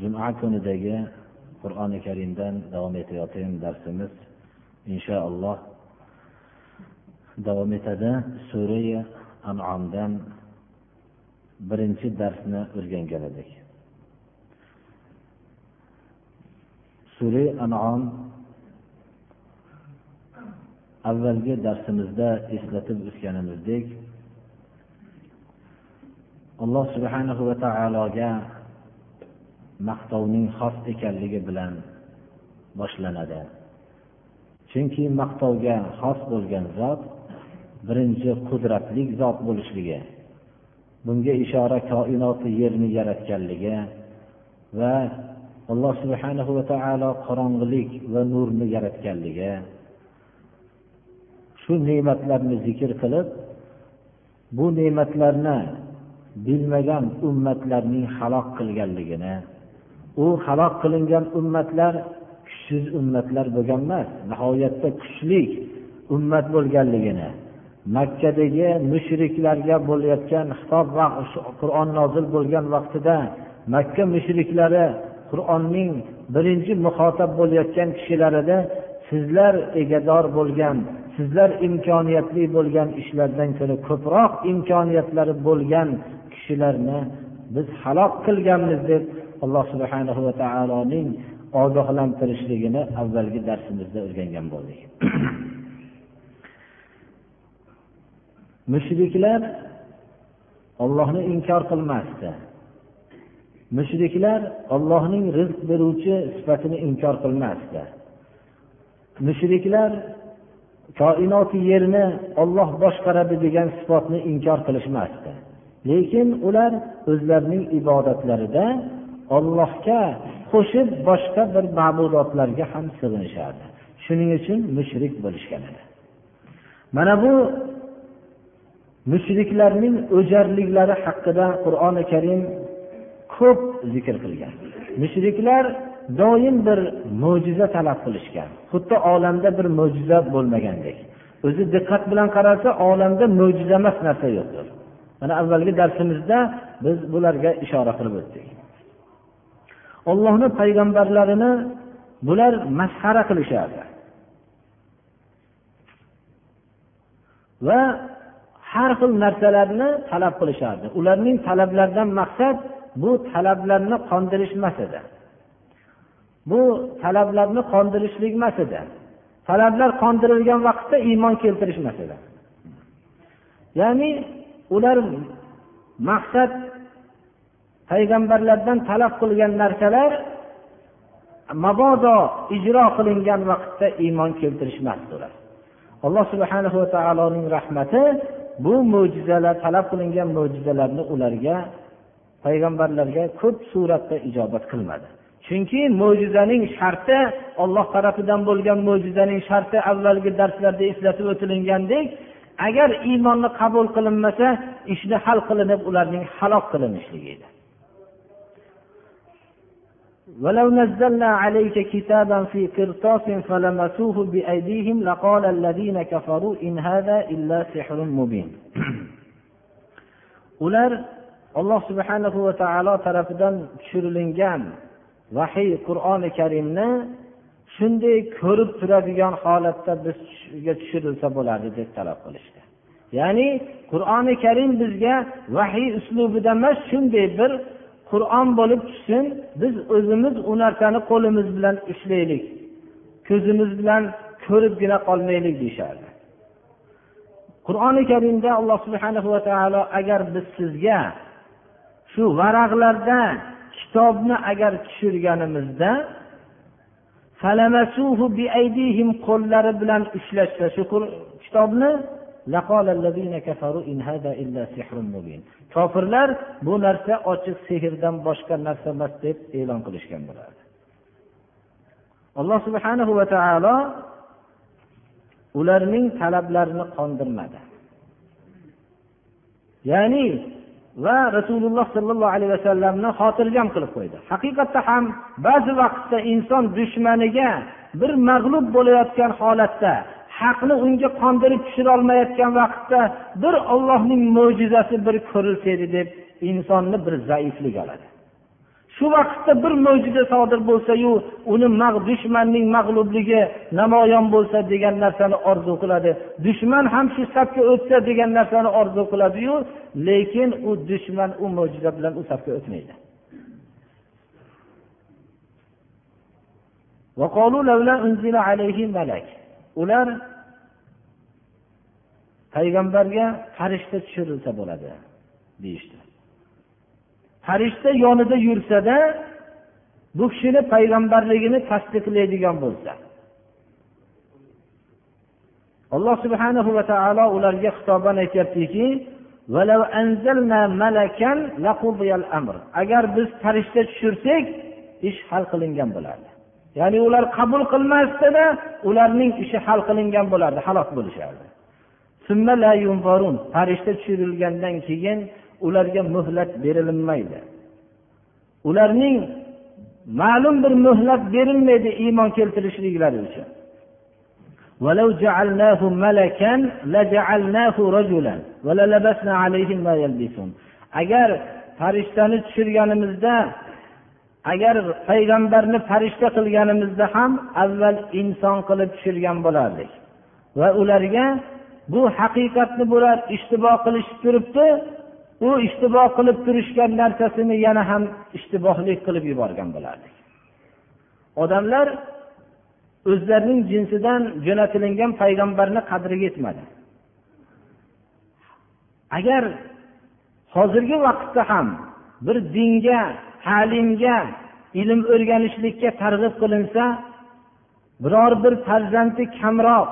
juma kunidagi qur'oni karimdan davom etayotgan darsimiz inshaalloh davom etadi. Surai anomdan birinchi darsni o'rgangan edik. Surai anom avvalgi darsimizda eslatib o'tganimizdek alloh subhanahu va taologa maqtovning xos ekanligi bilan boshlanadi. Chunki maqtovga xos bo'lgan zot birinchi qudratli zot bo'lishligi bunga ishora koinoti yerni yaratganligi va alloh subhanahu va taolo qorong'ilik va nurni yaratganligi. Shu ne'matlarni zikr qilib bu ne'matlarni bilmagan ummatlarning halok qilganligini u halok qilingan ummatlar kuchsiz ummatlar bo'lgan emas nihoyatda kuchli ummat bo'lganligini makkadagi mushriklarga bo'layotgan xitob va qur'on nozil bo'lgan vaqtida makka mushriklari qur'onning birinchi muxotab bo'layotgan kishilarida sizlar egador bo'lgan sizlar imkoniyatli bo'lgan ishlardan ko'ra ko'proq imkoniyatlari bo'lgan kishilarni biz halok qilganmiz deb alloh subhana va taoloning ogohlantirishligini avvalgi darsimizda o'rgangan bo'ldik. Mushriklar ollohni inkor qilmasdi. Mushriklar ollohning rizq beruvchi sifatini inkor qilmasdi. Mushriklar koinoti yerni olloh boshqaradi degan sifatni inkor qilishmasdi. Lekin ular o'zlarining ibodatlarida ollohga qo'shib boshqa bir ma'budotlarga ham sig'inishardi shuning uchun mushrik bo'lishgan edi. Mana bu mushriklarning o'jarliklari haqida qur'oni karim ko'p zikr qilgan. Mushriklar doim bir mo'jiza talab qilishgan. Xuddi olamda bir mo'jiza bo'lmagandek. O'zi diqqat bilan qarasa olamda mo'jiza emas narsa yo'qdir. Mana avvalgi darsimizda biz bularga ishora qilib o'tdik. Ollohni payg'ambarlarini bular masxara qilishardi. Va har xil narsalarni talab qilishardi. Ularning talablaridan maqsad bu talablarni qondirish emas edi. Bu talablarni qondirishlik emas edi. Talablar qondirilgan vaqtda iymon keltirishmas edi. Ya'ni ular maqsad payg'ambarlardan talab qilgan narsalar mabodo ijro qilingan vaqtda iymon keltirishmasdi ular. Alloh subhana va taoloning rahmati bu mo'jizalar talab qilingan mo'jizalarni ularga payg'ambarlarga ko'p suratda ijobat qilmadi. Chunki mo'jizaning sharti olloh tarafidan bo'lgan mo'jizaning sharti avvalgi darslarda eslatib o'tilingandek agar iymonni qabul qilinmasa ishni hal qilinib ularning halok qilinishligi edi. ولو نزلنا عليك كتابا في قرطاس فلمسوه بأيديهم لقال الذين كفروا إن هذا إلا سحر مبين ular alloh subhanahu va taolo tarafidan tushirilingan vahiy qur'oni karimni shunday ko'rib turadigan holatda bizga tushirilsa bo'ladi deb talab qilishdi ya'ni qur'oni karim bizga vahiy uslubida emas shunday bir qur'on bo'lib tushsin biz o'zimiz u narsani qo'limiz bilan ushlaylik ko'zimiz bilan ko'ribgina qolmaylik deyishardi. Qur'oni karimda alloh subhana va taolo agar biz sizga shu varaqlarda kitobni agar tushirganimizda qo'llari bilan ushlashsa shu kitobni kofirlar bu narsa ochiq sehrdan boshqa narsa emas deb e'lon qilishgan bo'lardi alloh subhanahu va taolo ularning talablarini qondirmadi ya'ni va rasululloh sollallohu alayhi vasallamni xotirjam qilib qo'ydi haqiqatda ham ba'zi vaqtda inson dushmaniga bir mag'lub bo'layotgan holatda haqni unga qondirib tushirolmayotgan vaqtda bir ollohning mo'jizasi bir ko'rilsa edi deb insonni bir zaiflik oladi. Shu vaqtda bir mo'jiza sodir bo'lsayu uni dushmanning mag'lubligi namoyon bo'lsa degan narsani orzu qiladi. Dushman ham shu safga o'tsa degan narsani orzu qiladiyu lekin u dushman u mo'jiza bilan u safga o'tmaydi. Ular payg'ambarga farishta tushirilsa bo'ladi deyishdi. Farishta yonida yursada bu kishini payg'ambarligini tasdiqlaydigan bo'lsa. Alloh subhanahu va taolo ularga xitoban aytyaptiki agar biz farishta tushirsak ish hal qilingan bo'lardi. ya'ni ular qabul qilmasdida ularning ishi hal qilingan bo'lardi halok bo'lishardi farishta tushirilgandan keyin ularga muhlat berilinmaydi ularning ma'lum bir muhlat berilmaydi iymon keltirishliklari uchun ولو جعلناه ملكا لجعلناه رجلا وللبسنا عليهم ما يلبسون agar farishtani tushirganimizda agar payg'ambarni farishta qilganimizda ham avval inson qilib tushirgan bo'lardik. Va ularga bu haqiqatni bular ishtibo qilishib turibdi u ishtibo qilib turishgan narsasini yana ham ishtibohlik qilib yuborgan bo'lardik. Odamlar o'zlarining jinsidan jo'natilingan payg'ambarni qadriga yetmadi. Agar hozirgi vaqtda ham bir dinga ta'limga ilm o'rganishlikka targ'ib qilinsa biror bir farzandi kamroq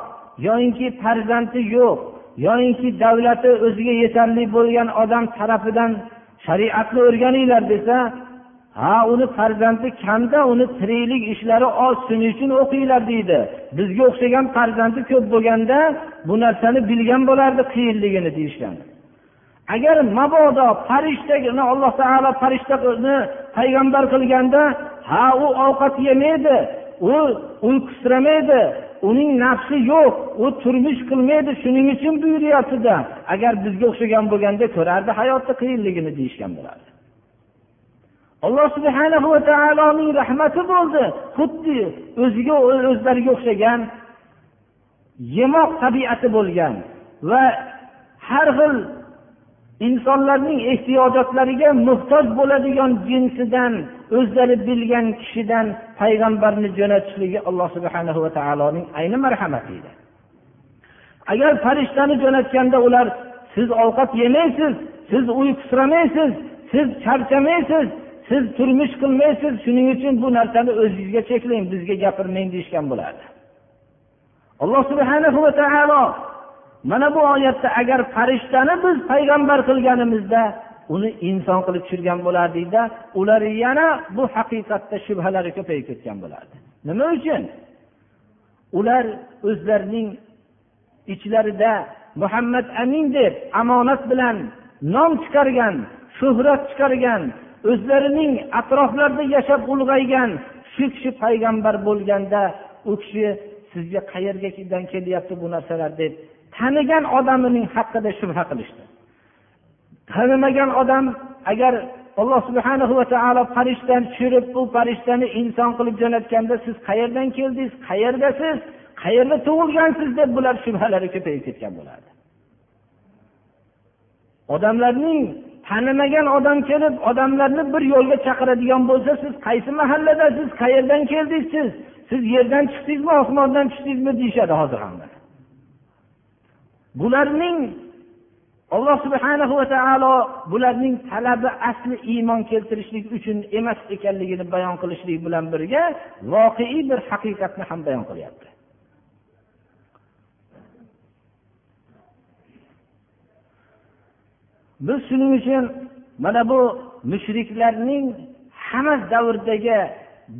yoyinki farzandi yo'q yoyinki davlati o'ziga yetarli bo'lgan odam tarafidan shariatni o'rganinglar desa ha uni farzandi kamda uni tiriklik ishlari oz shuning uchun o'qinglar deydi. Bizga o'xshagan farzandi ko'p bo'lganda bu narsani bilgan bo'lardi qiyinligini deyishgan. Agar mabodo farishtani alloh taolo farishtani payg'ambar qilganda ha u ovqat yemaydi u uyqusiramaydi uning nafsi yo'q u turmush qilmaydi shuning uchun buyuryaptida agar bizga o'xshagan bo'lganda ko'rardi hayotni qiyinligini deyishgan bo'lardi. Alloh subhana va taoloning rahmati bo'ldi. Xuddi o'ziga o'zlariga o'xshagan yemoq tabiati bo'lgan va har xil insonlarning ehtiyojotlariga muhtoj bo'ladigan jinsidan o'zlari bilgan kishidan payg'ambarni jo'natishligi alloh subhana va taoloning ayni marhamati edi agar farishtani jo'natganda ular siz ovqat yemaysiz siz uyqusiramaysiz siz charchamaysiz siz turmush qilmaysiz shuning uchun bu narsani o'zingizga cheklang bizga gapirmang deyishgan bo'lardi. Alloh subhana va taolo mana bu oyatda agar farishtani biz payg'ambar qilganimizda uni inson qilib tushirgan bo'lardikda ular yana bu haqiqatda shubhalari ko'payib ketgan bo'lardi. Nima uchun? Ular o'zlarining ichlarida muhammad amin deb omonat bilan nom chiqargan shuhrat chiqargan o'zlarining atroflarida yashab ulg'aygan shu kishi payg'ambar bo'lganda u kishi sizga qayergadan kelyapti bu narsalar deb tanigan odamining haqida shubha qilishdi. Tanimagan odam agar alloh subhana va taolo farishtani tushirib bu farishtani inson qilib jo'natganda siz qayerdan keldingiz qayerdasiz qayerda tug'ilgansiz deb bular shubhalari ko'payib ketgan bo'lardi. Odamlarning tanimagan odam kelib odamlarni bir yo'lga chaqiradigan bo'lsa siz qaysi mahalladasiz qayerdan keldingiz siz siz yerdan chiqdingizmi osmondan tushdingizmi deyishadi hozir ham bularning alloh subhana va taolo bularning talabi asli iymon keltirishlik uchun emas ekanligini bayon qilishlik bilan birga voqeiy bir haqiqatni ham bayon qilyapti. Biz shuning uchun mana bu mushriklarning hamma davrdagi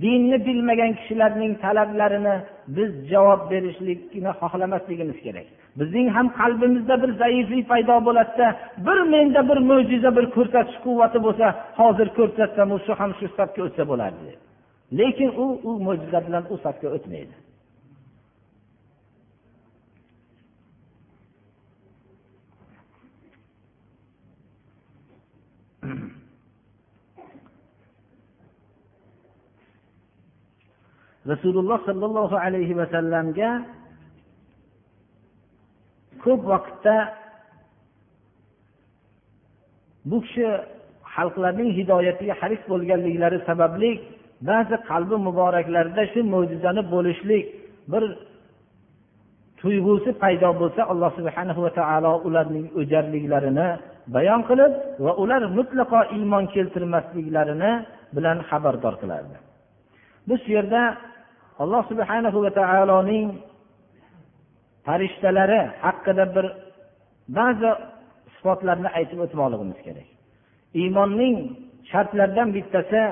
dinni bilmagan kishilarning talablarini biz javob berishlikni xohlamasligimiz kerak. Bizning ham qalbimizda bir zaiflik paydo bo'ladida bir menda bir mo'jiza bir ko'rsatish quvvati bo'lsa hozir ko'rsatsam shu ham shu safga o'tsa bo'lardi. Lekin u u mo'jiza bilan u safga o'tmaydi. Rasululloh sollallohu alayhi vasallamga ko'p vaqtda bu kishi xalqlarning hidoyatiga haris bo'lganliklari sababli ba'zi qalbi muboraklarida shu mo'jizani bo'lishlik bir tuyg'usi paydo bo'lsa alloh subhana va taolo ularning o'jarliklarini bayon qilib va ular mutlaqo iymon keltirmasliklarini bilan xabardor qilardi. Biz shu yerda alloh subhana va taoloning farishtalari haqida bir ba'zi sifatlarni aytib o'tmoqligimiz kerak iymonning shartlaridan bittasi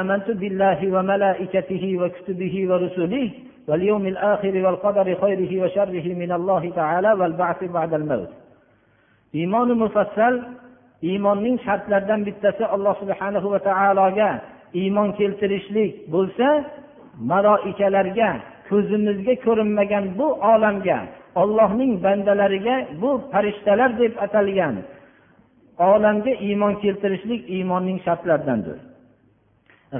آمنت بالله وملائكته وكتبه ورسله واليوم الآخر والقدر خيره وشره من الله تعالى والبعث بعد الموت iymoni mufassal iymonning shartlaridan bittasi alloh subhanahu va taologa iymon keltirishlik bo'lsa maloikalarga ko'zimizga ko'rinmagan bu olamga ollohning bandalariga bu farishtalar deb atalgan olamga iymon keltirishlik iymonning shartlaridandir.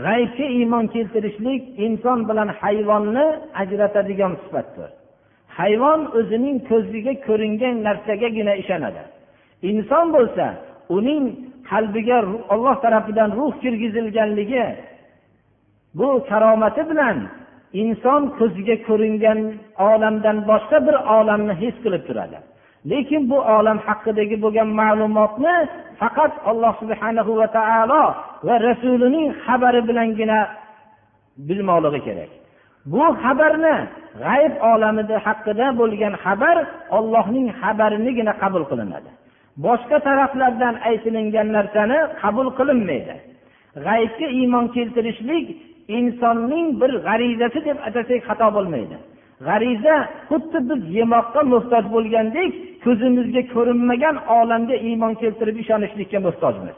G'aybga iymon keltirishlik inson bilan hayvonni ajratadigan sifatdir. Hayvon o'zining ko'ziga ko'ringan narsagagina ishonadi. Inson bo'lsa uning qalbiga olloh tarafidan ruh kirgizilganligi bu karomati bilan inson ko'ziga ko'ringan olamdan boshqa bir olamni his qilib turadi. Lekin bu olam haqidagi bo'lgan ma'lumotni faqat alloh subhanahu va taolo va rasulining xabari bilangina bilmoqligi kerak. Bu xabarni g'ayb olamida haqida bo'lgan xabar ollohning xabarinigina qabul qilinadi. Boshqa taraflardan aytilingan narsani qabul qilinmaydi. G'aybga iymon keltirishlik insonning bir g'arizasi deb atasak xato bo'lmaydi. G'ariza xuddi biz yemoqqa muhtoj bo'lgandek ko'zimizga ko'rinmagan olamga iymon keltirib ishonishlikka muhtojmiz.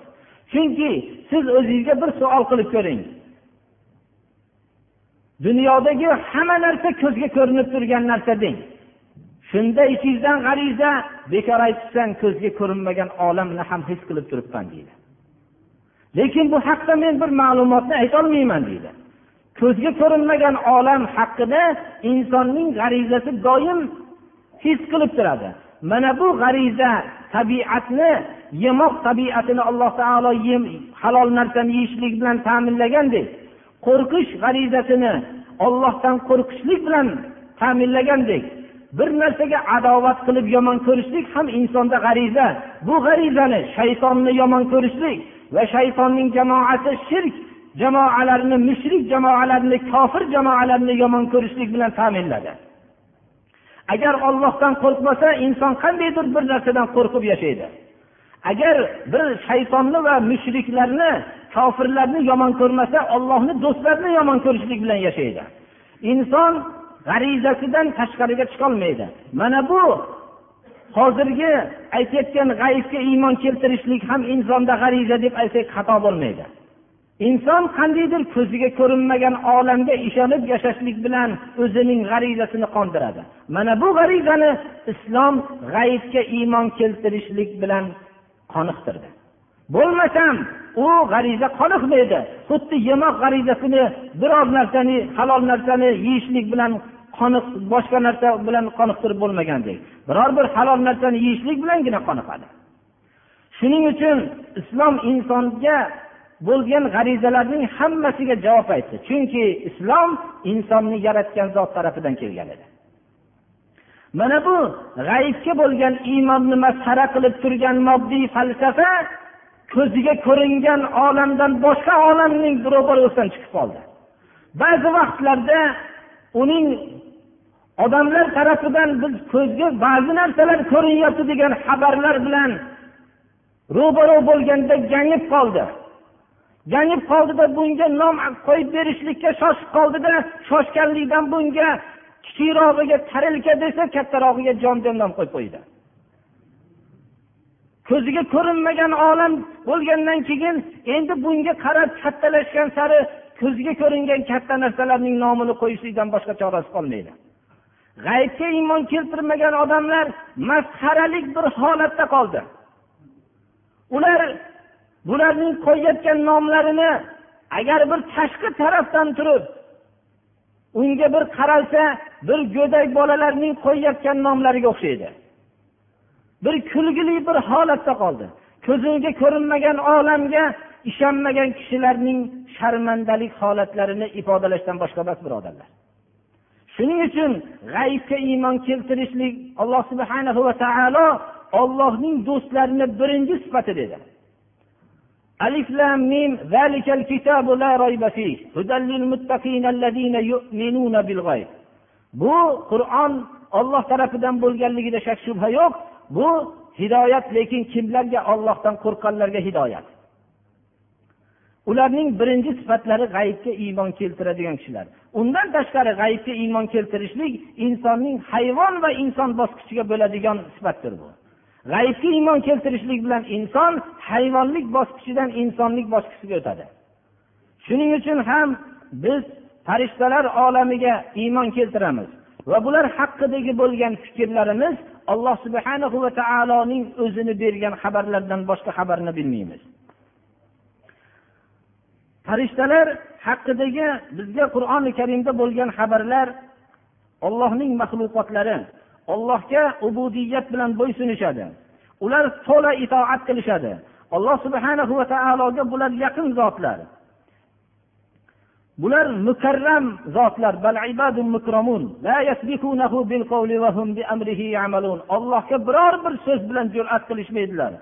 Chunki siz o'zingizga bir savol qilib ko'ring. Dunyodagi hamma narsa ko'zga ko'rinib turgan narsa deng. Shunda ichingizdan g'ariza bekor aytibsan ko'zga ko'rinmagan olamni ham his qilib turibman deydi. Lekin bu haqda men bir ma'lumotni aytolmayman deydi. Ko'zga ko'rinmagan olam haqida insonning g'arizasi doim his qilib turadi. Mana bu g'ariza tabiatni yemoq tabiatini alloh taolo halol narsani yeyishlik bilan ta'minlagandek qo'rqish g'arizasini ollohdan qo'rqishlik bilan ta'minlagandek bir narsaga adovat qilib yomon ko'rishlik ham insonda g'ariza. Bu g'arizani shaytonni yomon ko'rishlik va shaytonning jamoasi shirk jamoalarini mushrik jamoalarni kofir jamoalarni yomon ko'rishlik bilan ta'minladi. Agar ollohdan qo'rqmasa inson qandaydir bir narsadan qo'rqib yashaydi. Agar bir shaytonni va mushriklarni kofirlarni yomon ko'rmasa ollohni do'stlarini yomon ko'rishlik bilan yashaydi. Inson g'arizasidan tashqariga chiqolmaydi. Mana bu hozirgi aytayotgan g'ayibga iymon keltirishlik ham insonda g'ariza deb aytsak xato bo'lmaydi. Inson qandaydir ko'ziga ko'rinmagan olamga ishonib yashashlik bilan o'zining g'arizasini qondiradi. Mana bu g'arizani islom g'ayibga iymon keltirishlik bilan qoniqtirdi. Bo'lmasam u g'ariza qoniqmaydi. Xuddi yemoq g'arizasini biror narsani halol narsani yeyishlik bilan qoniq boshqa narsa bilan qoniqtirib bo'lmagandek biror bir halol narsani yeyishlik bilangina qoniqadi. Shuning uchun islom insonga bo'lgan g'arizalarning hammasiga javob aytdi. Chunki islom insonni yaratgan zot tarafidan kelgan edi. Mana bu g'ayibga bo'lgan iymonni masxara qilib turgan moddiy falsafa ko'ziga ko'ringan olamdan boshqa olamning ro'barasidan chiqib qoldi. Ba'zi vaqtlarda uning odamlar tarafidan biz ko'zga ba'zi narsalar ko'rinyapti degan xabarlar bilan ro'baro bo'lganda gangib qoldi. Gangib qoldida bunga nom qo'yib berishlikka shoshib qoldida shoshganlikdan bunga kichikrog'iga tarilka desa kattarog'iga jon deb nom qo'yib qo'ydi. Ko'ziga ko'rinmagan olam bo'lgandan keyin endi bunga qarab kattalashgan sari ko'zga ko'ringan katta narsalarning nomini qo'yishlikdan boshqa chorasi qolmaydi. G'aybga iymon keltirmagan odamlar masxaralik bir holatda qoldi. Ular bularning qo'yayotgan nomlarini agar bir tashqi tarafdan turib unga bir qaralsa bir go'dak bolalarning qo'yayotgan nomlariga o'xshaydi. Bir kulgili bir holatda qoldi. Ko'ziga ko'rinmagan olamga ishonmagan kishilarning sharmandalik holatlarini ifodalashdan boshqa emas birodarlar. Shuning uchun g'aybga iymon keltirishlik alloh subhana va taolo ollohning do'stlarini birinchi sifati dedi. Alif lam mim zalikal kitabu la rayba fih hudallil muttaqin allazina yu'minuna bil g'ayb. Bu qur'on olloh tarafidan bo'lganligida shak shubha yo'q. Bu hidoyat lekin kimlarga? Ollohdan qo'rqqanlarga hidoyat. Ularning birinchi sifatlari g'aybga iymon keltiradigan kishilar. Undan tashqari g'aybga iymon keltirishlik insonning hayvon va inson bosqichiga bo'ladigan sifatdir bu. G'aybga iymon keltirishlik bilan inson hayvonlik bosqichidan insonlik bosqichiga o'tadi. Shuning uchun ham biz farishtalar olamiga iymon keltiramiz va bular haqidagi bo'lgan fikrlarimiz alloh subhana va taoloning o'zini bergan xabarlardan boshqa xabarni bilmaymiz. Farishtalar haqidagi bizga qur'oni karimda bo'lgan xabarlar ollohning maxluqotlari ollohga ubudiyat bilan bo'ysunishadi ular to'la itoat qilishadi. Alloh subhana va taologa bular yaqin zotlar. Bular mukarram zotlar. Ollohga biror bir so'z bilan jur'at qilishmaydilar.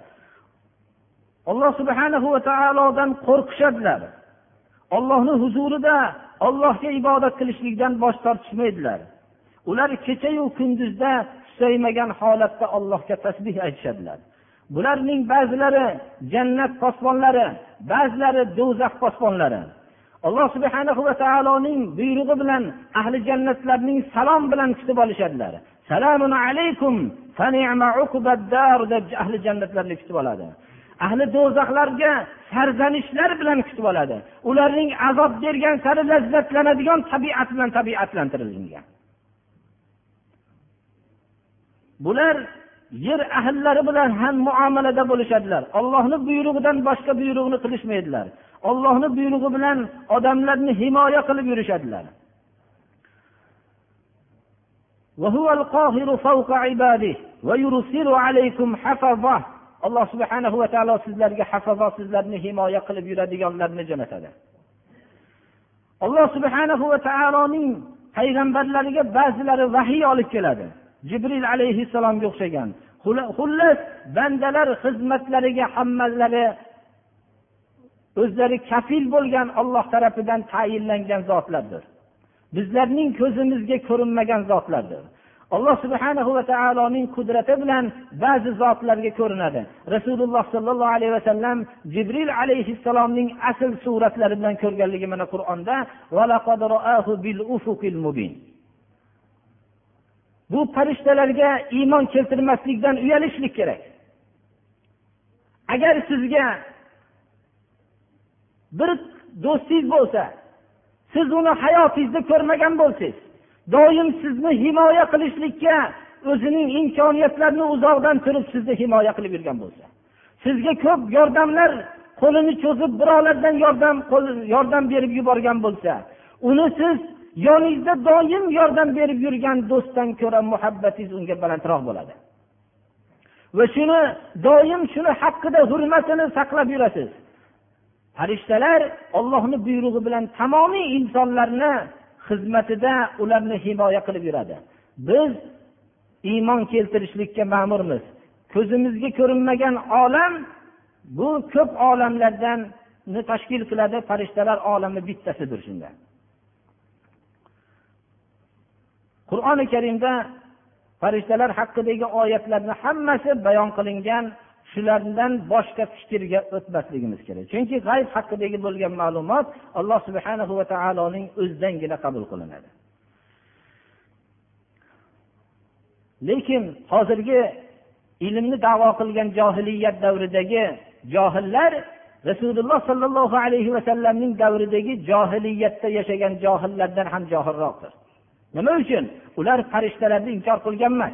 Alloh subhanahu va taolodan qo'rqishadilar. Ollohni huzurida ollohga ibodat qilishlikdan bosh tortishmaydilar. Ular kechayu kunduzda susaymagan holatda ollohga tasbih aytishadilar. Bularning ba'zilari jannat posbonlari ba'zilari do'zax posbonlari. Alloh subhana va taoloning buyrug'i bilan ahli jannatlarning salom bilan kutib olishadilar. Salomun alaykum deb ahli jannatlarni kutib oladi. ahli do'zaxlarga sarzanishlar bilan kutib oladi ularning azob bergan sari lazzatlanadigan tabiat bilan tabiatlantirilgan bular yer ahllari bilan ham muomalada bo'lishadilar ollohni buyrug'idan boshqa buyruqni qilishmaydilar ollohni buyrug'i bilan odamlarni himoya qilib yurishadilar وهو القاهر فوق عباده ويرسل عليكم حفظه alloh subhana va taolo sizlarga hafazo sizlarni himoya qilib yuradiganlarni jo'natadi. Alloh subhana va taoloning payg'ambarlariga ba'zilari vahiy olib keladi. Jibril alayhissalomga o'xshagan. Xullas bandalar xizmatlariga hammalari o'zlari kafil bo'lgan olloh tarafidan tayinlangan zotlardir. Bizlarning ko'zimizga ko'rinmagan zotlardir. Alloh subhana va taoloning qudrati bilan ba'zi zotlarga ko'rinadi. Rasululloh sollallohu alayhi vasallam jibril alayhissalomning asl suratlari bilan ko'rganligi mana qur'onda bu farishtalarga iymon keltirmaslikdan uyalishlik kerak. Agar sizga bir do'stingiz bo'lsa siz uni hayotingizda ko'rmagan bo'lsangiz doim sizni himoya qilishlikka o'zining imkoniyatlarini uzoqdan turib sizni himoya qilib yurgan bo'lsa. Sizga ko'p yordamlar qo'lini cho'zib birovlardan yordam yordam berib yuborgan bo'lsa uni siz yoningizda doim yordam berib yurgan do'stdan ko'ra muhabbatingiz unga balandroq bo'ladi. Va shuni doim shuni haqida hurmatini saqlab yurasiz. Farishtalar ollohni buyrug'i bilan tamomiy insonlarni xizmatida ularni himoya qilib yuradi. Biz iymon keltirishlikka ma'murmiz. Ko'zimizga ko'rinmagan olam bu ko'p olamlardan tashkil qiladi farishtalar olami bittasidir shunda. Qur'oni karimda farishtalar haqidagi oyatlarni hammasi bayon qilingan shulardan boshqa fikrga o'tmasligimiz kerak. Chunki g'ayb haqidagi bo'lgan ma'lumot alloh subhana va taoloning o'zidangina qabul qilinadi. Lekin hozirgi ilmni davo qilgan johiliyat davridagi johillar rasululloh sollallohu alayhi vasallamning davridagi johiliyatda yashagan johillardan ham johilroqdir. Nima uchun? Ular farishtalarni inkor qilgan emas.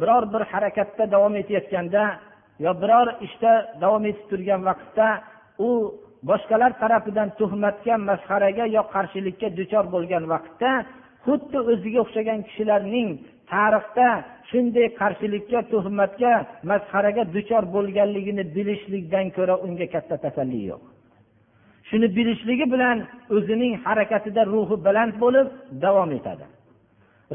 biror bir harakatda davom etayotganda yo biror ishda davom etib turgan vaqtda u boshqalar tarafidan tuhmatga masxaraga yo qarshilikka duchor bo'lgan vaqtda xuddi o'ziga o'xshagan kishilarning tarixda shunday qarshilikka tuhmatga masxaraga duchor bo'lganligini bilishlikdan ko'ra unga katta tasalli yo'q. Shuni bilishligi bilan o'zining harakatida ruhi baland bo'lib davom etadi.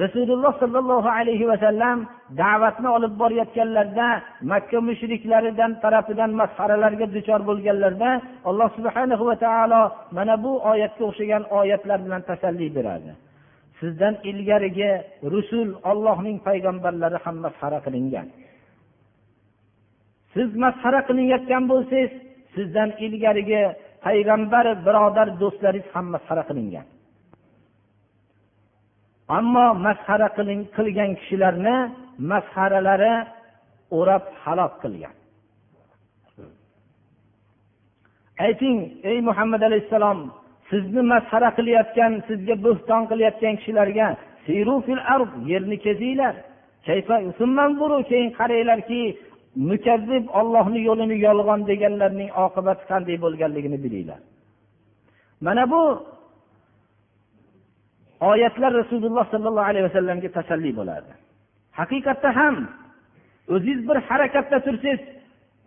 Rasululloh sollallohu alayhi vasallam da'vatni olib borayotganlarida makka mushriklaridan tarafidan masxaralarga duchor bo'lganlarida alloh subhanahu va taolo mana bu oyatga o'xshagan oyatlar bilan tasalli beradi. Sizdan ilgarigi rusul ollohning payg'ambarlari ham masxara qilingan. Siz masxara qilinayotgan bo'lsangiz sizdan ilgarigi payg'ambar birodar do'stlaringiz ham masxara qilingan. Ammo masxara qilgan kishilarni masxaralari o'rab halok qilgan. Ayting ey muhammad alayhissalom sizni masxara qilayotgan sizga bo'xton qilayotgan kishilarga yerni kezinglar. Keyin qaranglarki mukazzib ollohni yo'lini yolg'on deganlarning oqibati qanday bo'lganligini bilinglar. Mana bu oyatlar rasululloh sollallohu alayhi vasallamga tasalli bo'ladi haqiqatda ham o'zingiz bir harakatda tursangiz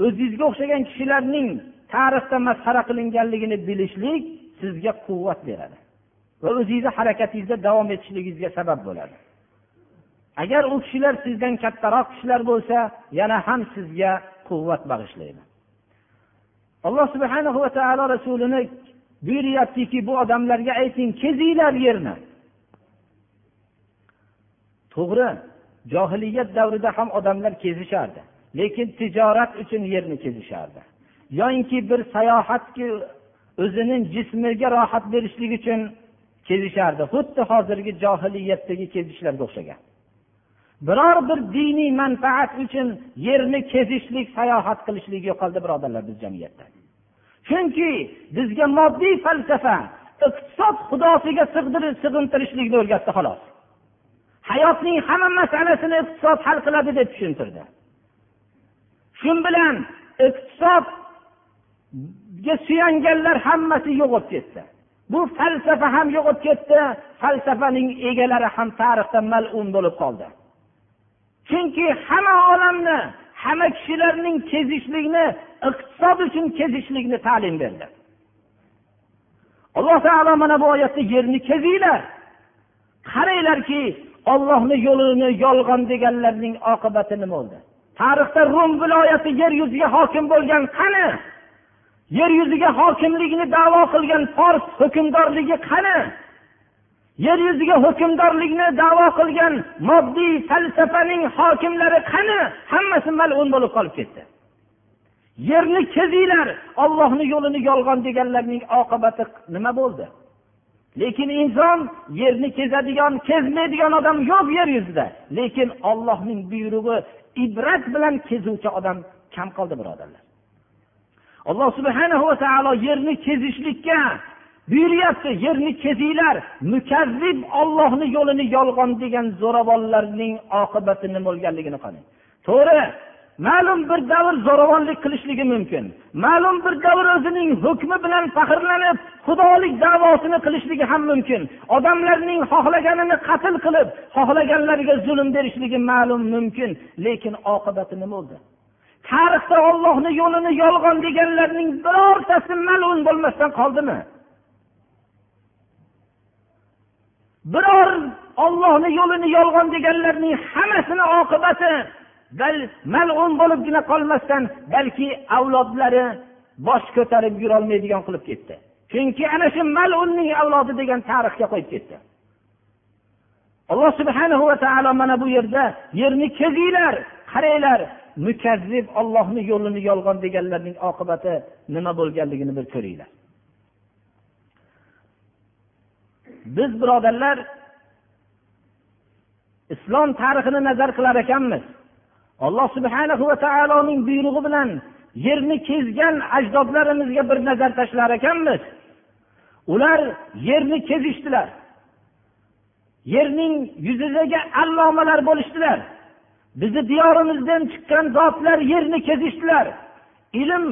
o'zingizga o'xshagan kishilarning tarixda masxara qilinganligini bilishlik sizga quvvat beradi va o'zingizni harakatingizda davom etishligingizga sabab bo'ladi. Agar u kishilar sizdan kattaroq kishilar bo'lsa yana ham sizga quvvat bag'ishlaydi. Alloh subhana va taolo rasulini buyuryaptiki bu odamlarga ayting kezinglar yerni. To'g'ri johiliyat davrida ham odamlar kezishardi lekin tijorat uchun yerni kezishardi. Yoyinki bir sayohatga o'zining jismiga rohat berishlik uchun kezishardi. Xuddi hozirgi johiliyatdagi kezishlarga o'xshagan. Biror bir diniy manfaat uchun yerni kezishlik sayohat qilishlik yo'qoldi birodarlar biz jamiyatda. Chunki bizga moddiy falsafa iqtisod xudosiga sig'intirishlikni o'rgatdi xolos. Hayotning hamma masalasini iqtisod hal qiladi deb tushuntirdi. Shu bilan iqtisodga suyanganlar hammasi yo'qolib ketdi. Bu falsafa ham yo'qolib ketdi falsafaning egalari ham tarixda malun bo'lib qoldi. Chunki hamma olamni hamma kishilarning kezishlikni iqtisod uchun kezishlikni ta'lim berdi. Alloh taolo mana bu oyatda yerni kezinglar. Qaranglarki ollohni yo'lini yolg'on deganlarning oqibati nima bo'ldi? Tarixda rum viloyati yer yuziga hokim bo'lgan qani? Yer yuziga hokimlikni davo qilgan fors hukmdorligi qani? Yer yuziga hukmdorlikni davo qilgan moddiy falsafaning hokimlari qani? Hammasi malun bo'lib qolib ketdi. Yerni kezinglar ollohni yo'lini yolg'on deganlarning oqibati nima bo'ldi? Lekin inson yerni kezadigan kezmaydigan odam yo'q yer yuzida. Lekin ollohning buyrug'i ibrat bilan kezuvchi odam kam qoldi birodarlar. Alloh subhana va taolo yerni kezishlikka buyuryapti. Yerni kezinglar. Mukazzib ollohni yo'lini yolg'on degan zo'ravonlarning oqibati nima bo'lganligini qarang. To'g'ri ma'lum bir davr zo'ravonlik qilishligi mumkin. Ma'lum bir davr o'zining hukmi bilan faxrlanib xudolik davosini qilishligi ham mumkin. Odamlarning xohlaganini qatl qilib xohlaganlariga zulm berishligi ma'lum mumkin. Lekin oqibati nima bo'ldi? Tarixda ollohni yo'lini yolg'on deganlarning birortasi malun bo'lmasdan qoldimi? Biror ollohni yo'lini yolg'on deganlarning hammasini oqibati malun bo'libgina qolmasdan balki avlodlari bosh ko'tarib yurolmaydigan qilib ketdi. Chunki ana shu malunning avlodi degan tarixga qo'yib ketdi. Alloh subhanahu va taolo mana bu yerda yerni kezinglar qaranglar mukazzib ollohni yo'lini yolg'on deganlarning oqibati nima bo'lganligini bir ko'ringlar. Biz birodarlar islom tarixini nazar qilar ekanmiz. Alloh subhanahu va taoloning buyrug'i bilan yerni kezgan ajdodlarimizga bir nazar tashlar ekanmiz. Ular yerni kezishdilar. Yerning yuzidagi allomalar bo'lishdilar. Bizni diyorimizdan chiqqan zotlar yerni kezishdilar. Ilm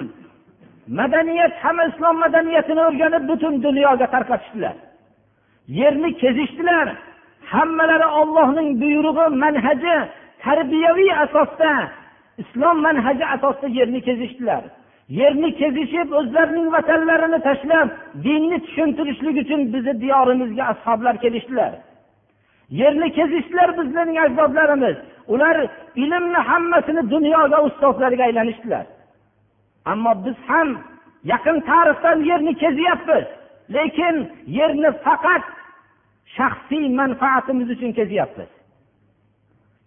madaniyat hamma islom madaniyatini o'rganib butun dunyoga tarqatishdilar. Yerni kezishdilar. Hammalari ollohning buyrug'i manhaji tarbiyaviy asosda islom manhaji asosida yerni kezishdilar. Yerni kezishib o'zlarining vatanlarini tashlab dinni tushuntirishlik uchun bizni diyorimizga ashoblar kelishdilar. Yerni kezishdilar bizlarning ajdodlarimiz. Ular ilmni hammasini dunyoga ustozlarga aylanishdilar. Ammo biz ham yaqin tarixdan yerni kezyapmiz lekin yerni faqat shaxsiy manfaatimiz uchun kezyapmiz.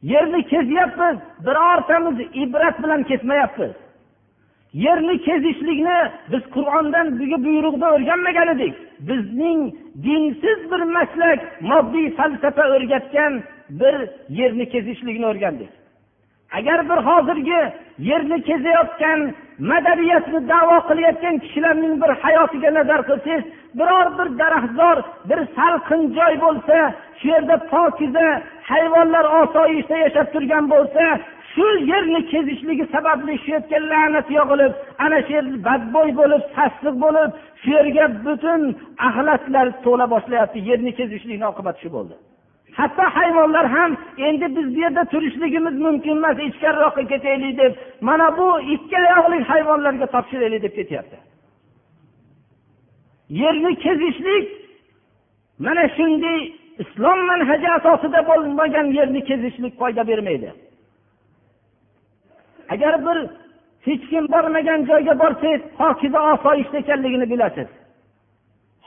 Yerni kezyapmiz birortamiz ibrat bilan kesmayapmiz yerni kezishlikni biz qur'ondan buyruqda o'rganmagan edik. Bizning dinsiz bir maslak moddiy falsafa o'rgatgan bir yerni kezishlikni o'rgandik. Agar bir hozirgi yerni kezayotgan madaniyatni davo qilayotgan kishilarning bir hayotiga nazar qilsangiz biror bir daraxtzor bir salqin joy bo'lsa shu yerda pokiza hayvonlar osoyishta yashab turgan bo'lsa shu yerni kezishligi sababli shu yerga la'nat yog'ilib ana shu yer badbo'y bo'lib sassiq bo'lib shu yerga butun axlatlar to'la boshlayapti yerni kezishlikni oqibati shu bo'ldi. Hatto hayvonlar ham endi biz bu yerda turishligimiz mumkin emas ichkariroqqa ketaylik deb mana bu ikki oyoqli hayvonlarga topshiraylik deb ketyapti. Yerni kezishlik mana shunday islom manhaji asosida bo'lmagan yerni kezishlik foyda bermaydi. Agar bir hech kim bormagan joyga borsangiz pokiza osoyishta ekanligini bilasiz.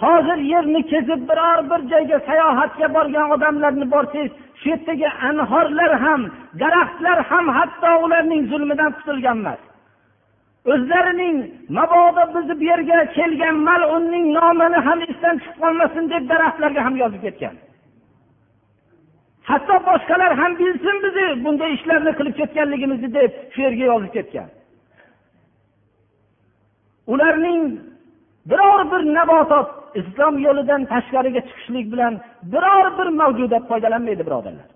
Hozir yerni kezib biror bir joyga sayohatga borgan odamlarni borsangiz shu yerdagi anhorlar ham daraxtlar ham hatto ularning zulmidan qutulgan emas. O'zlarining mabodo bizni bu yerga kelgan malunning nomini ham esdan chiqib qolmasin deb daraxtlarga ham yozib ketgan. Hatto boshqalar ham bilsin bizni bunday ishlarni qilib ketganligimizni deb shu yerga yozib ketgan. Ularning biror bir nabotot islom yo'lidan tashqariga chiqishlik bilan biror bir mavjudot foydalanmaydi birodarlar.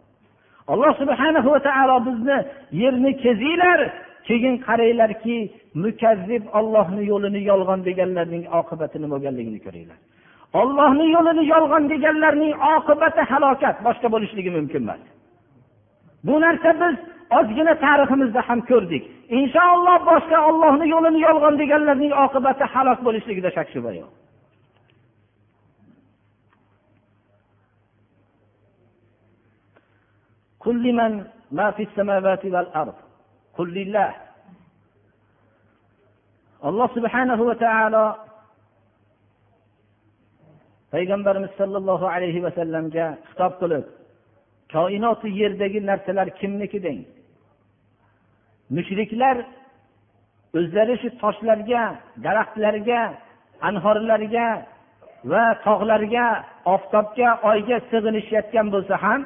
Alloh subhana va taolo bizni yerni kezinglar keyin qaranglarki mukazzib ollohni yo'lini yolg'on deganlarning oqibati nima bo'lganligini ko'ringlar. ollohni yo'lini yolg'on deganlarning oqibati halokat boshqa bo'lishligi mumkin emas. Bu narsa biz ozgina tariximizda ham ko'rdik. Inshaalloh boshqa ollohni yo'lini yolg'on deganlarning oqibati halok bo'lishligida shak shubha yo'q. Alloh subhanahu va taolo payg'ambarimiz sollallohu alayhi vasallamga xitob qilib koinoti yerdagi narsalar kimniki deng. Mushriklar o'zlari shu toshlarga daraxtlarga anhorlarga va tog'larga oftobga oyga sig'inishayotgan bo'lsa ham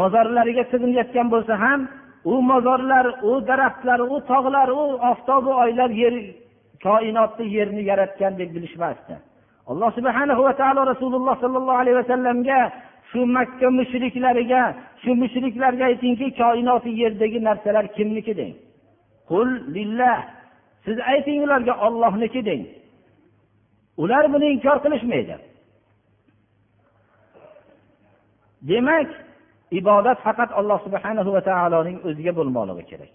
mozorlariga sig'inayotgan bo'lsa ham u mozorlar u daraxtlar u tog'lar u oftobu oylar yer koinotni yerni yaratgan deb bilishmasdi. Alloh subhana va taolo rasululloh sollallohu alayhi vasallamga shu makka mushriklariga shu mushriklarga aytingki koinoti yerdagi narsalar kimniki deng? Qul lillah. Siz ayting ularga ollohniki deng. Ular buni inkor qilishmaydi. Demak ibodat faqat alloh subhanahu va taoloning o'ziga bo'lmoqligi kerak.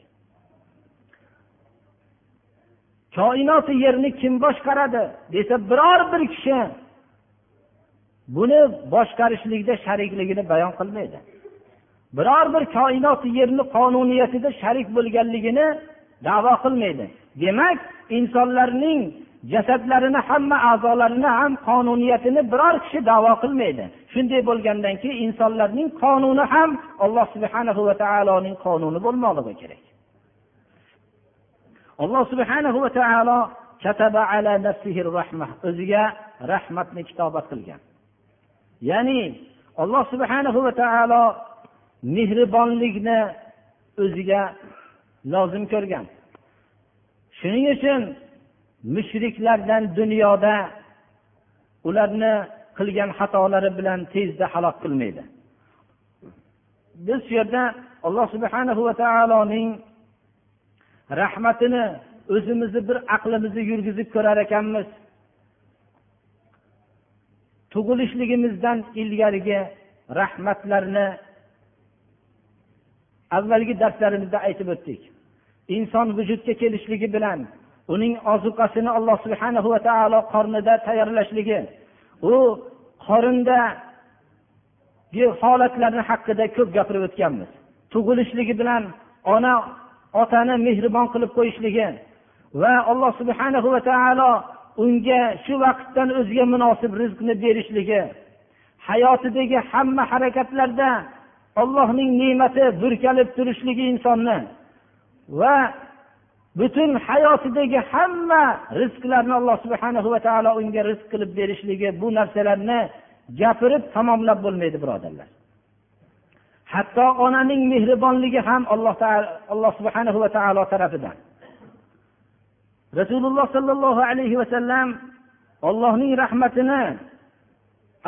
Koinoti yerni kim boshqaradi desa biror bir kishi buni boshqarishlikda sharikligini bayon qilmaydi. Biror bir koinoti yerni qonuniyatida sharik bo'lganligini davo qilmaydi. Demak insonlarning jasadlarini hamma a'zolarini ham qonuniyatini biror kishi davo qilmaydi. Shunday bo'lgandan keyin insonlarning qonuni ham alloh subhana va taoloning qonuni bo'lmoqligi kerak. Alloh subhanahu va taolo o'ziga rahmatni kitobat qilgan. Ya'ni alloh subhanahu va taolo mehribonlikni o'ziga lozim ko'rgan. Shuning uchun mushriklardan dunyoda ularni qilgan xatolari bilan tezda halok qilmaydi. Biz shu yerda alloh subhanahu va taoloning rahmatini o'zimizni bir aqlimizni yurgizib ko'rar ekanmiz. Tug'ilishligimizdan ilgarigi rahmatlarni avvalgi darslarimizda aytib o'tdik. Inson vujudga kelishligi bilan uning ozuqasini alloh subhana va taolo qornida tayyorlashligi u qorindagi holatlarni haqida ko'p gapirib o'tganmiz. Tug'ilishligi bilan ona otani mehribon qilib qo'yishligi va alloh subhana va taolo unga shu vaqtdan o'ziga munosib rizqni berishligi hayotidagi hamma harakatlarda ollohning ne'mati burkalib turishligi insonni va butun hayotidagi hamma rizqlarni alloh subhana va taolo unga rizq qilib berishligi bu narsalarni gapirib tamomlab bo'lmaydi birodarlar. Hatto onaning mehribonligi ham alloh alloh subhana va taolo tarafidan. Rasululloh sollallohu alayhi vasallam ollohning rahmatini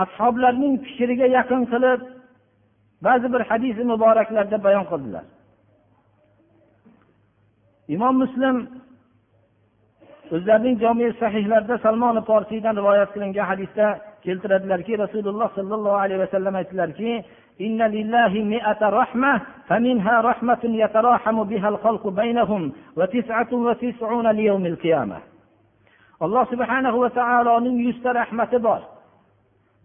ashoblarning fikriga yaqin qilib ba'zi bir hadisi muboraklarda bayon qildilar. Imom muslim o'zlarining jomi sahihlarida salmoni forsiydan rivoyat qilingan hadisda keltiradilarki rasululloh sollallohu alayhi vasallam aytdilarki إن لله مئة رحمة فمنها رحمة يتراحم بها الخلق بينهم وتسعة وتسعون ليوم القيامة alloh subhanahu va taoloning yuzta rahmati bor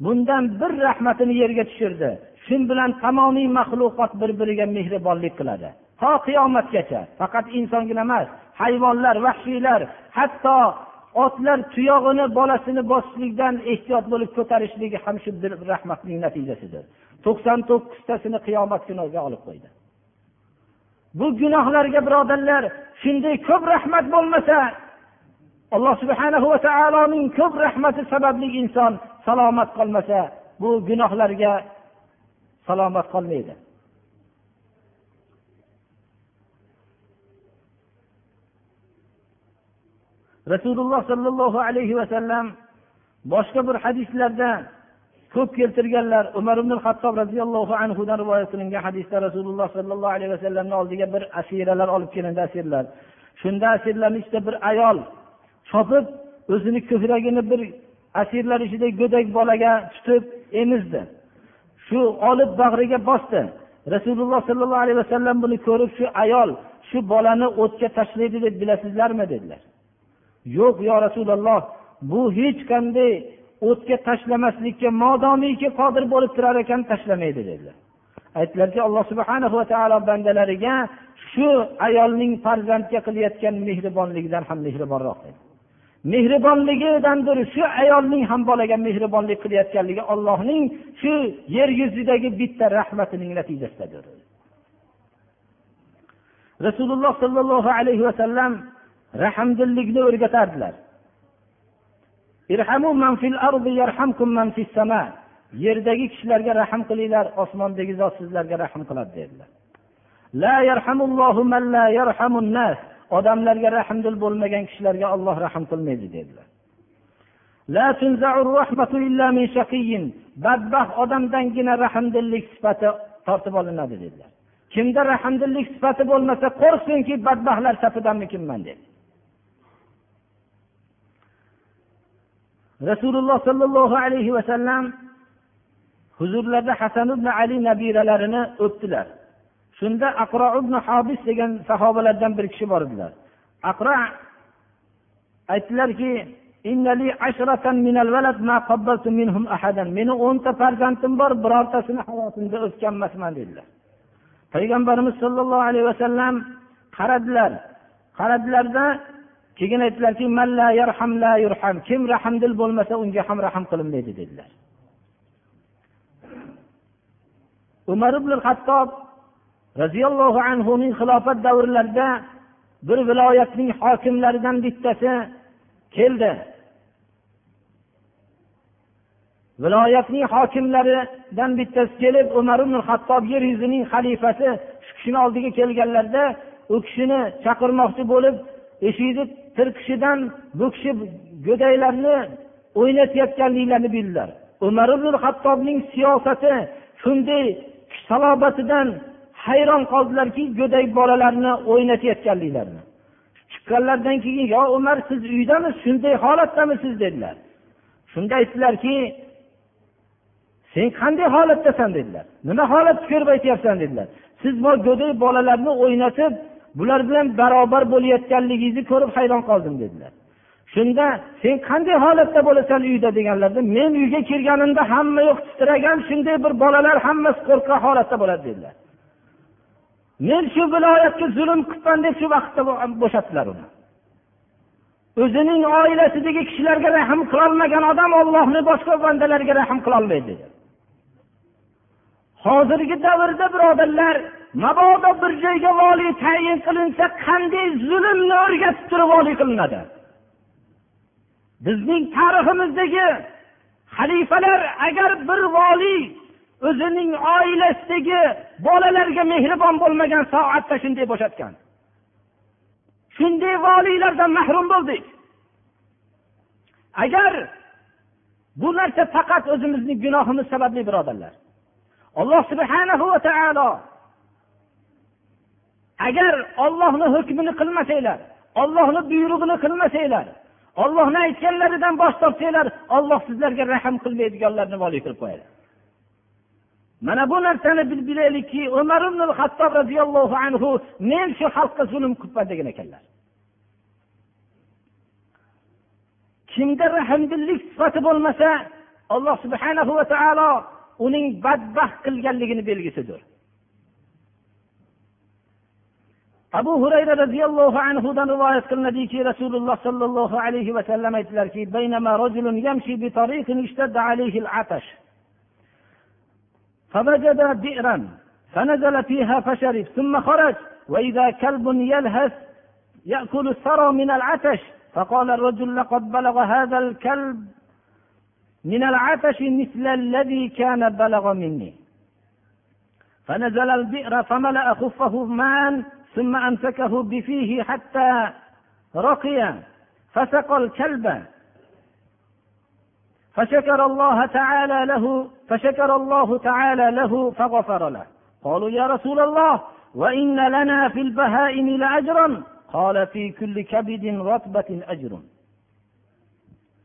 bundan bir rahmatini yerga tushirdi shu bilan tamomiy maxluqot bir biriga mehribonlik qiladi to qiyomatgacha faqat insongina emas hayvonlar vahshiylar hatto otlar tuyog'ini bolasini bosishlikdan ehtiyot bo'lib ko'tarishligi ham shu bir rahmatning natijasidir To'qson to'qqiztasini qiyomat kuniga olib qo'ydi. Bu gunohlarga birodarlar shunday ko'p rahmat bo'lmasa alloh subhana va taoloning ko'p rahmati sababli inson salomat qolmasa bu gunohlarga salomat qolmaydi. Rasululloh sollallohu alayhi vasallam boshqa bir hadislarda ko'p keltirganlar umar ibn hattob roziyallohu anhudan rivoyat qilingan hadisda rasululloh sollallohu alayhi vasallamni oldiga bir asiralar olib kelindi asirlar. Shunda asirlarni ichida bir ayol chopib o'zini ko'kragini bir asirlar ichida go'dak bolaga tutib emizdi. Shu olib bag'riga bosdi. Rasululloh sollallohu alayhi vasallam buni ko'rib shu ayol shu bolani o'tga tashlaydi deb bilasizlarmi dedilar. Yo'q yo rasululloh bu hech qanday o'tga tashlamaslikka modomiki qodir bo'lib turar ekan tashlamaydi dedilar. Aytdilarki alloh subhana va taolo bandalariga shu ayolning farzandga qilayotgan mehribonligidan ham mehribonroq dedi mehribonligidandir shu ayolning ham bolaga mehribonlik qilayotganligi ollohning shu yer yuzidagi bitta rahmatining natijasidadir rasululloh sollallohu alayhi vasallam rahmdillikni o'rgatardilar. Yerdagi kishilarga rahm qilinglar osmondagi zot sizlarga rahm qiladi dedilar. Odamlarga rahmdil bo'lmagan kishilarga olloh rahm qilmaydi dedilar. Badbaxt odamdangina rahmdillik sifati tortib olinadi dedilar. Kimda rahmdillik sifati bo'lmasa qo'rqsinki badbaxtlar safidanmikinman dedi rasululloh sollallohu alayhi vasallam huzurlarida hasan ibn ali nabiralarini o'pdilar. Shunda aqro ibn hobis degan sahobalardan bir kishi bor edilar. Aqro aytdilarki meni o'nta farzandim bor birortasini hayotimda o'sgan emasman dedilar. Payg'ambarimiz sollallohu alayhi vasallam qaradilar. Qaradilarda keyin aytdilarki kim rahmdil bo'lmasa unga ham rahm qilinmaydi dedilar. Umar ibn hattob roziyallohu anhuning xilofat davrlarida bir viloyatning hokimlaridan bittasi keldi. Viloyatning hokimlaridan bittasi kelib umar ibn hattob yer yuzining xalifasi shu kishini oldiga kelganlarida u kishini chaqirmoqchi bo'lib eshikni tirqishidan bu kishi go'daklarni o'ynatayotganliklarini bildilar. Umar ibn hattobning siyosati shunday salobatidan hayron qoldilarki go'dak bolalarni o'ynatayotganliklarini chiqqanlaridan keyin yo umar siz uydamisiz shunday holatdamisiz dedilar. Shunda aytdilarki sen qanday holatdasan? dedilar. Nima holatni ko'rib aytyapsan? dedilar. Siz bu go'dak bolalarni o'ynatib bular bilan barobar bo'layotganligingizni ko'rib hayron qoldim dedilar. Shunda sen qanday holatda bo'lasan uyda? deganlarda men uyga kirganimda hamma yoq titragan shunday bir bolalar hammasi qo'rqqan holatda bo'ladi dedilar. Men shu viloyatga zulm qilibman deb shu vaqtda bo'shatdilar uni. O'zining oilasidagi kishilarga rahm qilolmagan odam ollohni boshqa bandalarga rahm qilolmaydi dedi hozirgi davrda birodarlar mabodo bir joyga voliy tayin qilinsa qanday zulmni o'rgatib turib voliy qilinadi? Bizning tariximizdagi xalifalar agar bir voliy o'zining oilasidagi bolalarga mehribon bo'lmagan soatda shunday bo'shatgan. Shunday voliylardan mahrum bo'ldik. Agar bu narsa faqat o'zimizning gunohimiz sababli birodarlar. Alloh subhanahu va taolo agar ollohni hukmini qilmasanglar ollohni buyrug'ini qilmasanglar ollohni aytganlaridan bosh tortsanglar olloh sizlarga rahm qilmaydiganlarni voliy qilib qo'yadi. Mana bu narsani biz bilaylikki umar ibn hattob roziyallohu anhu men shu xalqqa zulm qilibman degan ekanlar. Kimda rahmdillik sifati bo'lmasa alloh subhanahu va taolo uning badbaxt qilganligini belgisidir. Abu hurayra roziyallohu anhudan rivoyat qilinadiki rasululloh sollallohu alayhi vasallam aytdilarki فوجد بئرا فنزل فيها فشرب ثم خرج وإذا كلب يلهث يأكل الثرى من العتش فقال الرجل لقد بلغ هذا الكلب من العطش مثل الذي كان بلغ مني فنزل البئر فملأ خفه ماء ثم أمسكه بفيه حتى رقي فسقى الكلب. فشكر الله تعالى له فشكر الله تعالى له فغفر له. قالوا يا رسول الله وإن لنا في البهائم لأجرا. قال في كل كبد رطبة أجر.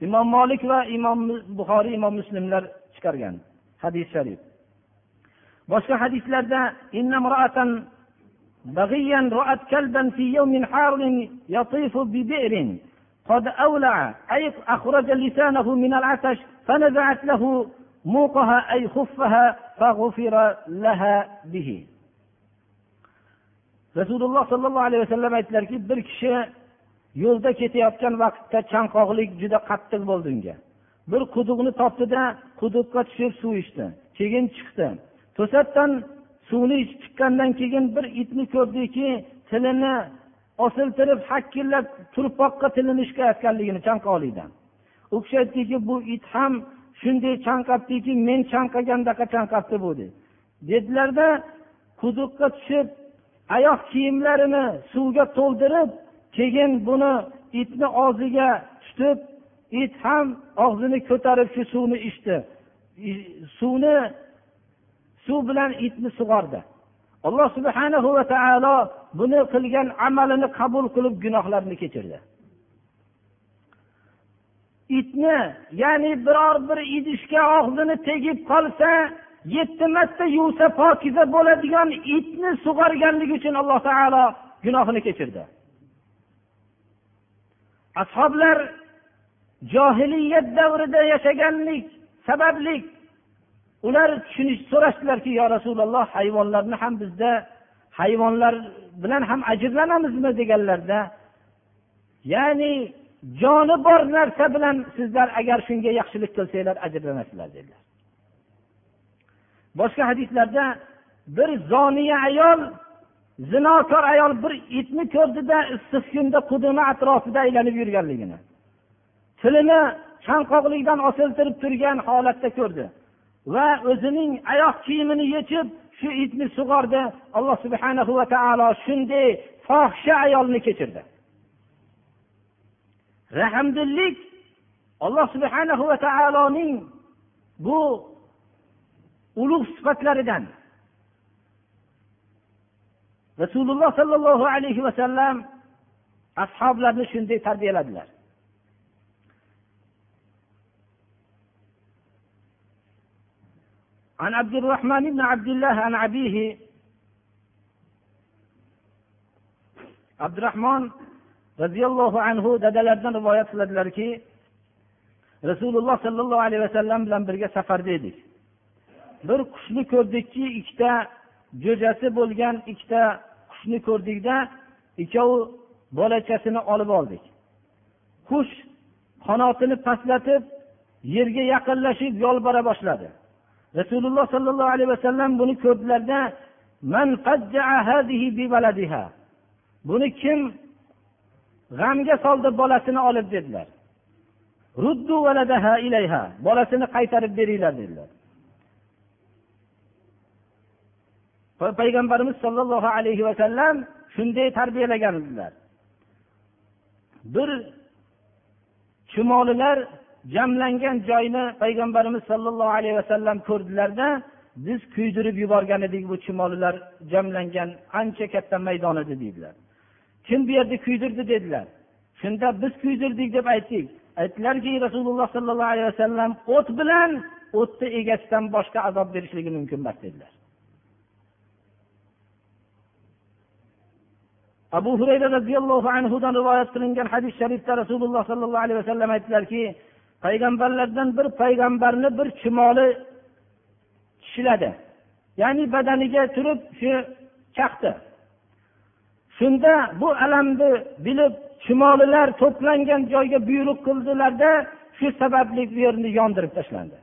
imom molik va imom buxoriy imom muslimlar chiqargan hadis sharif boshqa hadislarda بغيا رأت كلبا في يوم حار يطيف ببئر قد أولع أي أخرج لسانه من العطش فنزعت له موقها أي خفها فغفر لها به rasululloh sollallohu alayhi vasallam aytdilarki bir kishi yo'lda ketayotgan vaqtda chanqoqlik juda qattiq bo'ldi unga bir quduqni topdida quduqqa tushib suv ichdi keyin chiqdi to'satdan suvni ichib chiqqandan keyin bir itni ko'rdiki tilini osiltirib hakkillab turpoqqa tilini ishlayotganligini chanqoqlikdan u kishi aytdiki bu it ham shunday chanqabdiki men chanqagandaqa chanqabdi bu dedi. Dedilarda quduqqa tushib oyoq kiyimlarini suvga to'ldirib keyin buni itni og'ziga tutib it ham og'zini ko'tarib shu suvni ichdi. Suvni suv bilan itni sug'ordi. Alloh subhana va taolo buni qilgan amalini qabul qilib gunohlarini kechirdi. Itni ya'ni biror bir idishga og'zini tegib qolsa yetti marta yuvsa pokiza bo'ladigan itni sug'organligi uchun alloh taolo gunohini kechirdi. Ashoblar johiliyat davrida yashaganlik sababli ular tushunish so'rashdilarki yo rasululloh hayvonlarni ham bizda hayvonlar bilan ham ajrlanamizmi deganlarda ya'ni joni bor narsa bilan sizlar agar shunga yaxshilik qilsanglar ajrlanasizlar dedilar. Boshqa hadislarda bir zoniya ayol zinokor ayol bir itni ko'rdida issiq kunda qudumi atrofida aylanib yurganligini tilini chanqoqlikdan osiltirib turgan holatda ko'rdi. Va o'zining oyoq kiyimini yechib shu itni sug'ordi. Alloh subhanahu va taolo shunday fohisha ayolni kechirdi. Rahmdillik alloh subhanahu va taoloning bu ulug' sifatlaridan. Rasululloh sollallohu alayhi vasallam ashoblarni shunday tarbiyaladilar. عن عبد الرحمن بن عبد الله عن أبيه عبد الرحمن roziyallohu anhu dadalaridan rivoyat qiladilarki rasululloh sollallohu alayhi vasallam bilan birga safarda edik bir qushni ko'rdikki ikkita jo'jasi bo'lgan ikkita qushni ko'rdikda ikkovi bolachasini olib oldik qush qanotini pastlatib yerga yaqinlashib yolbora boshladi Rasululloh sollallohu alayhi vasallam buni ko'rdilarda buni kim g'amga soldi bolasini olib dedilar. Ruddu ilayha. Bolasini qaytarib beringlar dedilar. Payg'ambarimiz sollallohu alayhi vasallam shunday tarbiyalagan edilar bir chumolilar jamlangan joyni payg'ambarimiz sollallohu alayhi vasallam ko'rdilarda biz kuydirib yuborgan edik bu chumolilar jamlangan ancha katta maydon edi deydilar. Kim bu yerda kuydirdi dedilar. Shunda biz kuydirdik deb aytdik. Aytdilarki rasululloh sollallohu alayhi vasallam o't bilan o'tni egasidan boshqa azob berishligi mumkin emas dedilar. Abu hurayra roziyallohu anhudan rivoyat qilingan hadis sharifda rasululloh sollallohu alayhi vasallam aytdilarki payg'ambarlardan bir payg'ambarni bir chumoli tishladi. Ya'ni badaniga turib shu chaqdi. Shunda bu alamni bilib chumolilar to'plangan joyga buyruq qildilarda shu sababli bu yerni yondirib tashlandi.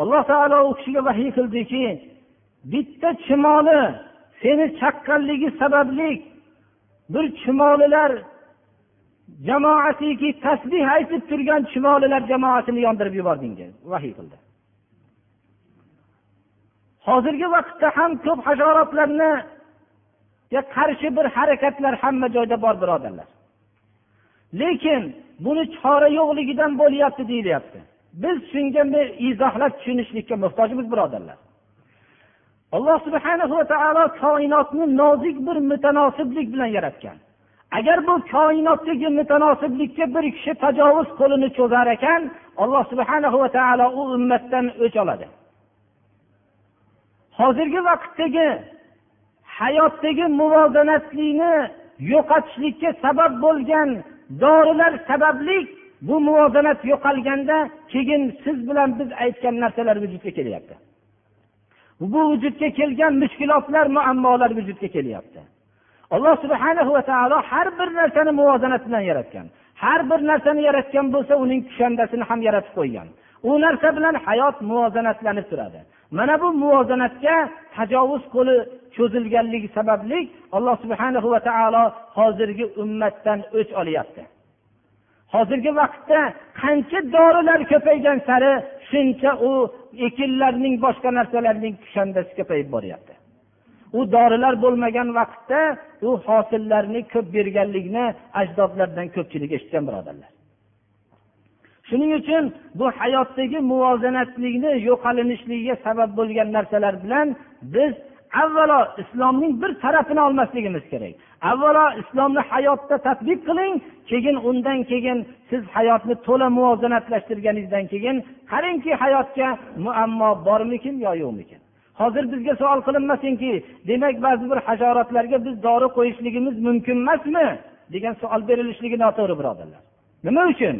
Alloh taolo u kishiga vahiy qildiki bitta chumoli seni chaqqanligi sababli bir chumolilar jamoasiki tasbih aytib turgan chumolilar jamoasini yondirib yubordingiz. Vahiy qildi. Hozirgi vaqtda ham ko'p hasharotlarni qarshi bir harakatlar hamma joyda bor birodarlar. Lekin buni chora yo'qligidan bo'lyapti deyilyapti. Biz shunga izohlab tushunishlikka muhtojmiz birodarlar. Alloh subhana va taolo koinotni nozik bir mutanosiblik bilan yaratgan. Agar bu koinotdagi mutanosiblikka bir kishi tajovuz qo'lini cho'zar ekan alloh subhana va taolo u ummatdan o'ch oladi. Hozirgi vaqtdagi hayotdagi muvozanatlikni yo'qotishlikka sabab bo'lgan dorilar sababli bu muvozanat yo'qolganda keyin siz bilan biz aytgan narsalar vujudga kelyapti. Bu vujudga kelgan mushkulotlar muammolar vujudga kelyapti. Alloh subhana va taolo har bir narsani muvozanat bilan yaratgan. Har bir narsani yaratgan bo'lsa uning kushandasini ham yaratib qo'ygan. U narsa bilan hayot muvozanatlanib turadi. Mana bu muvozanatga tajovuz qo'li cho'zilganligi sababli alloh subhana va taolo hozirgi ummatdan o'ch olyapti. Hozirgi vaqtda qancha dorilar ko'paygan sari shuncha u ekinlarning boshqa narsalarning kushandasi ko'payib boryapti. U dorilar bo'lmagan vaqtda u hosillarni ko'p berganligini ajdodlardan ko'pchilik eshitgan birodarlar. Shuning uchun bu hayotdagi muvozanatlikni yo'qolinishligiga sabab bo'lgan narsalar bilan biz avvalo islomning bir tarafini olmasligimiz kerak. Avvalo islomni hayotda tadbiq qiling keyin undan keyin siz hayotni to'la muvozanatlashtirganingizdan keyin qarangki hayotga muammo bormikin yo yo'qmikin? Hozir bizga savol qilinmasinki demak ba'zi bir hasharotlarga biz dori qo'yishligimiz mumkin emasmi? degan savol berilishligi noto'g'ri birodarlar. Nima uchun?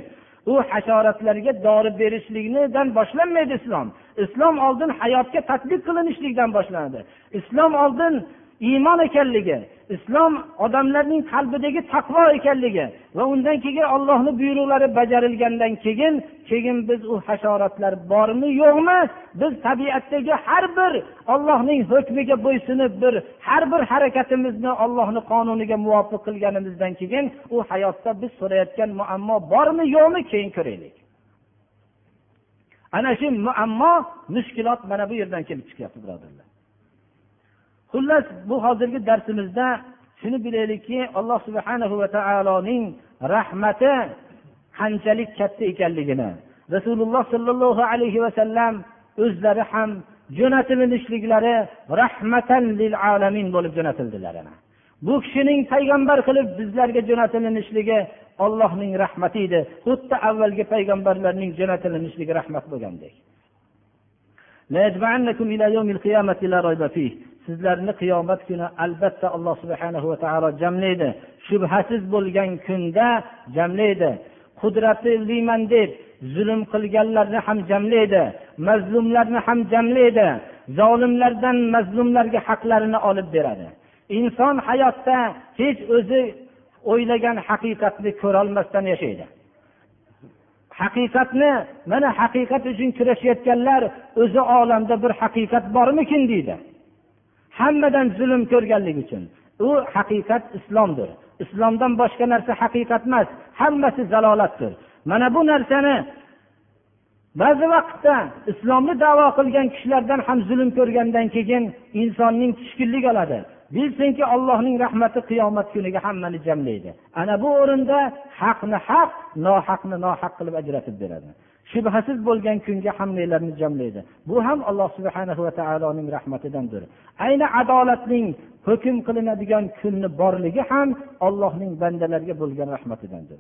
U hasharotlarga dori berishlikdan boshlanmaydi islom. Islom oldin hayotga tadbiq qilinishlikdan boshlanadi. Islom oldin iymon ekanligi islom odamlarning qalbidagi taqvo ekanligi va undan keyin ollohni buyruqlari bajarilgandan keyin keyin biz u hasharotlar bormi yo'qmi? Biz tabiatdagi har bir ollohning hukmiga bo'ysunib bir har bir harakatimizni ollohni qonuniga muvofiq qilganimizdan keyin u hayotda biz so'rayotgan muammo bormi yo'qmi keyin ko'raylik. Ana shu muammo mushkulot mana bu yerdan kelib chiqyapti birodarlar. Xullas bu hozirgi darsimizda shuni bilaylikki alloh subhana va taoloning rahmati qanchalik katta ekanligini rasululloh sollallohu alayhi vasallam o'zlari ham jo'natilinishliklari rahmatan lil alamin bo'lib jo'natildilar bu kishining payg'ambar qilib bizlarga jo'natilinishligi ollohning rahmati edi. Xuddi avvalgi payg'ambarlarning jo'natilinishligi rahmat bo'lgandek. Sizlarni qiyomat kuni albatta alloh subhana va taolo jamlaydi. Shubhasiz bo'lgan kunda jamlaydi. Qudratliman deb zulm qilganlarni ham jamlaydi. Mazlumlarni ham jamlaydi. Zolimlardan mazlumlarga haqlarini olib beradi. Inson hayotda hech o'zi o'ylagan haqiqatni ko'rolmasdan yashaydi. Haqiqatni mana haqiqat uchun kurashayotganlar o'zi olamda bir haqiqat bormikin deydi. Hammadan zulm ko'rganligi uchun. U haqiqat islomdir. Islomdan boshqa narsa haqiqat emas hammasi zalolatdir. Mana bu narsani ba'zi vaqtda islomni davo qilgan kishilardan ham zulm ko'rgandan keyin insonning tushkunlik oladi. Bilsinki allohning rahmati qiyomat kuniga hammani jamlaydi. Ana bu o'rinda haqni haq nohaqni nohaq qilib ajratib beradi. Shubhasiz bo'lgan kunga hammanglarni jamlaydi. Bu ham alloh subhana va taoloning rahmatidandir. Ayni adolatning hukm qilinadigan kunni borligi ham allohning bandalarga bo'lgan rahmatidandir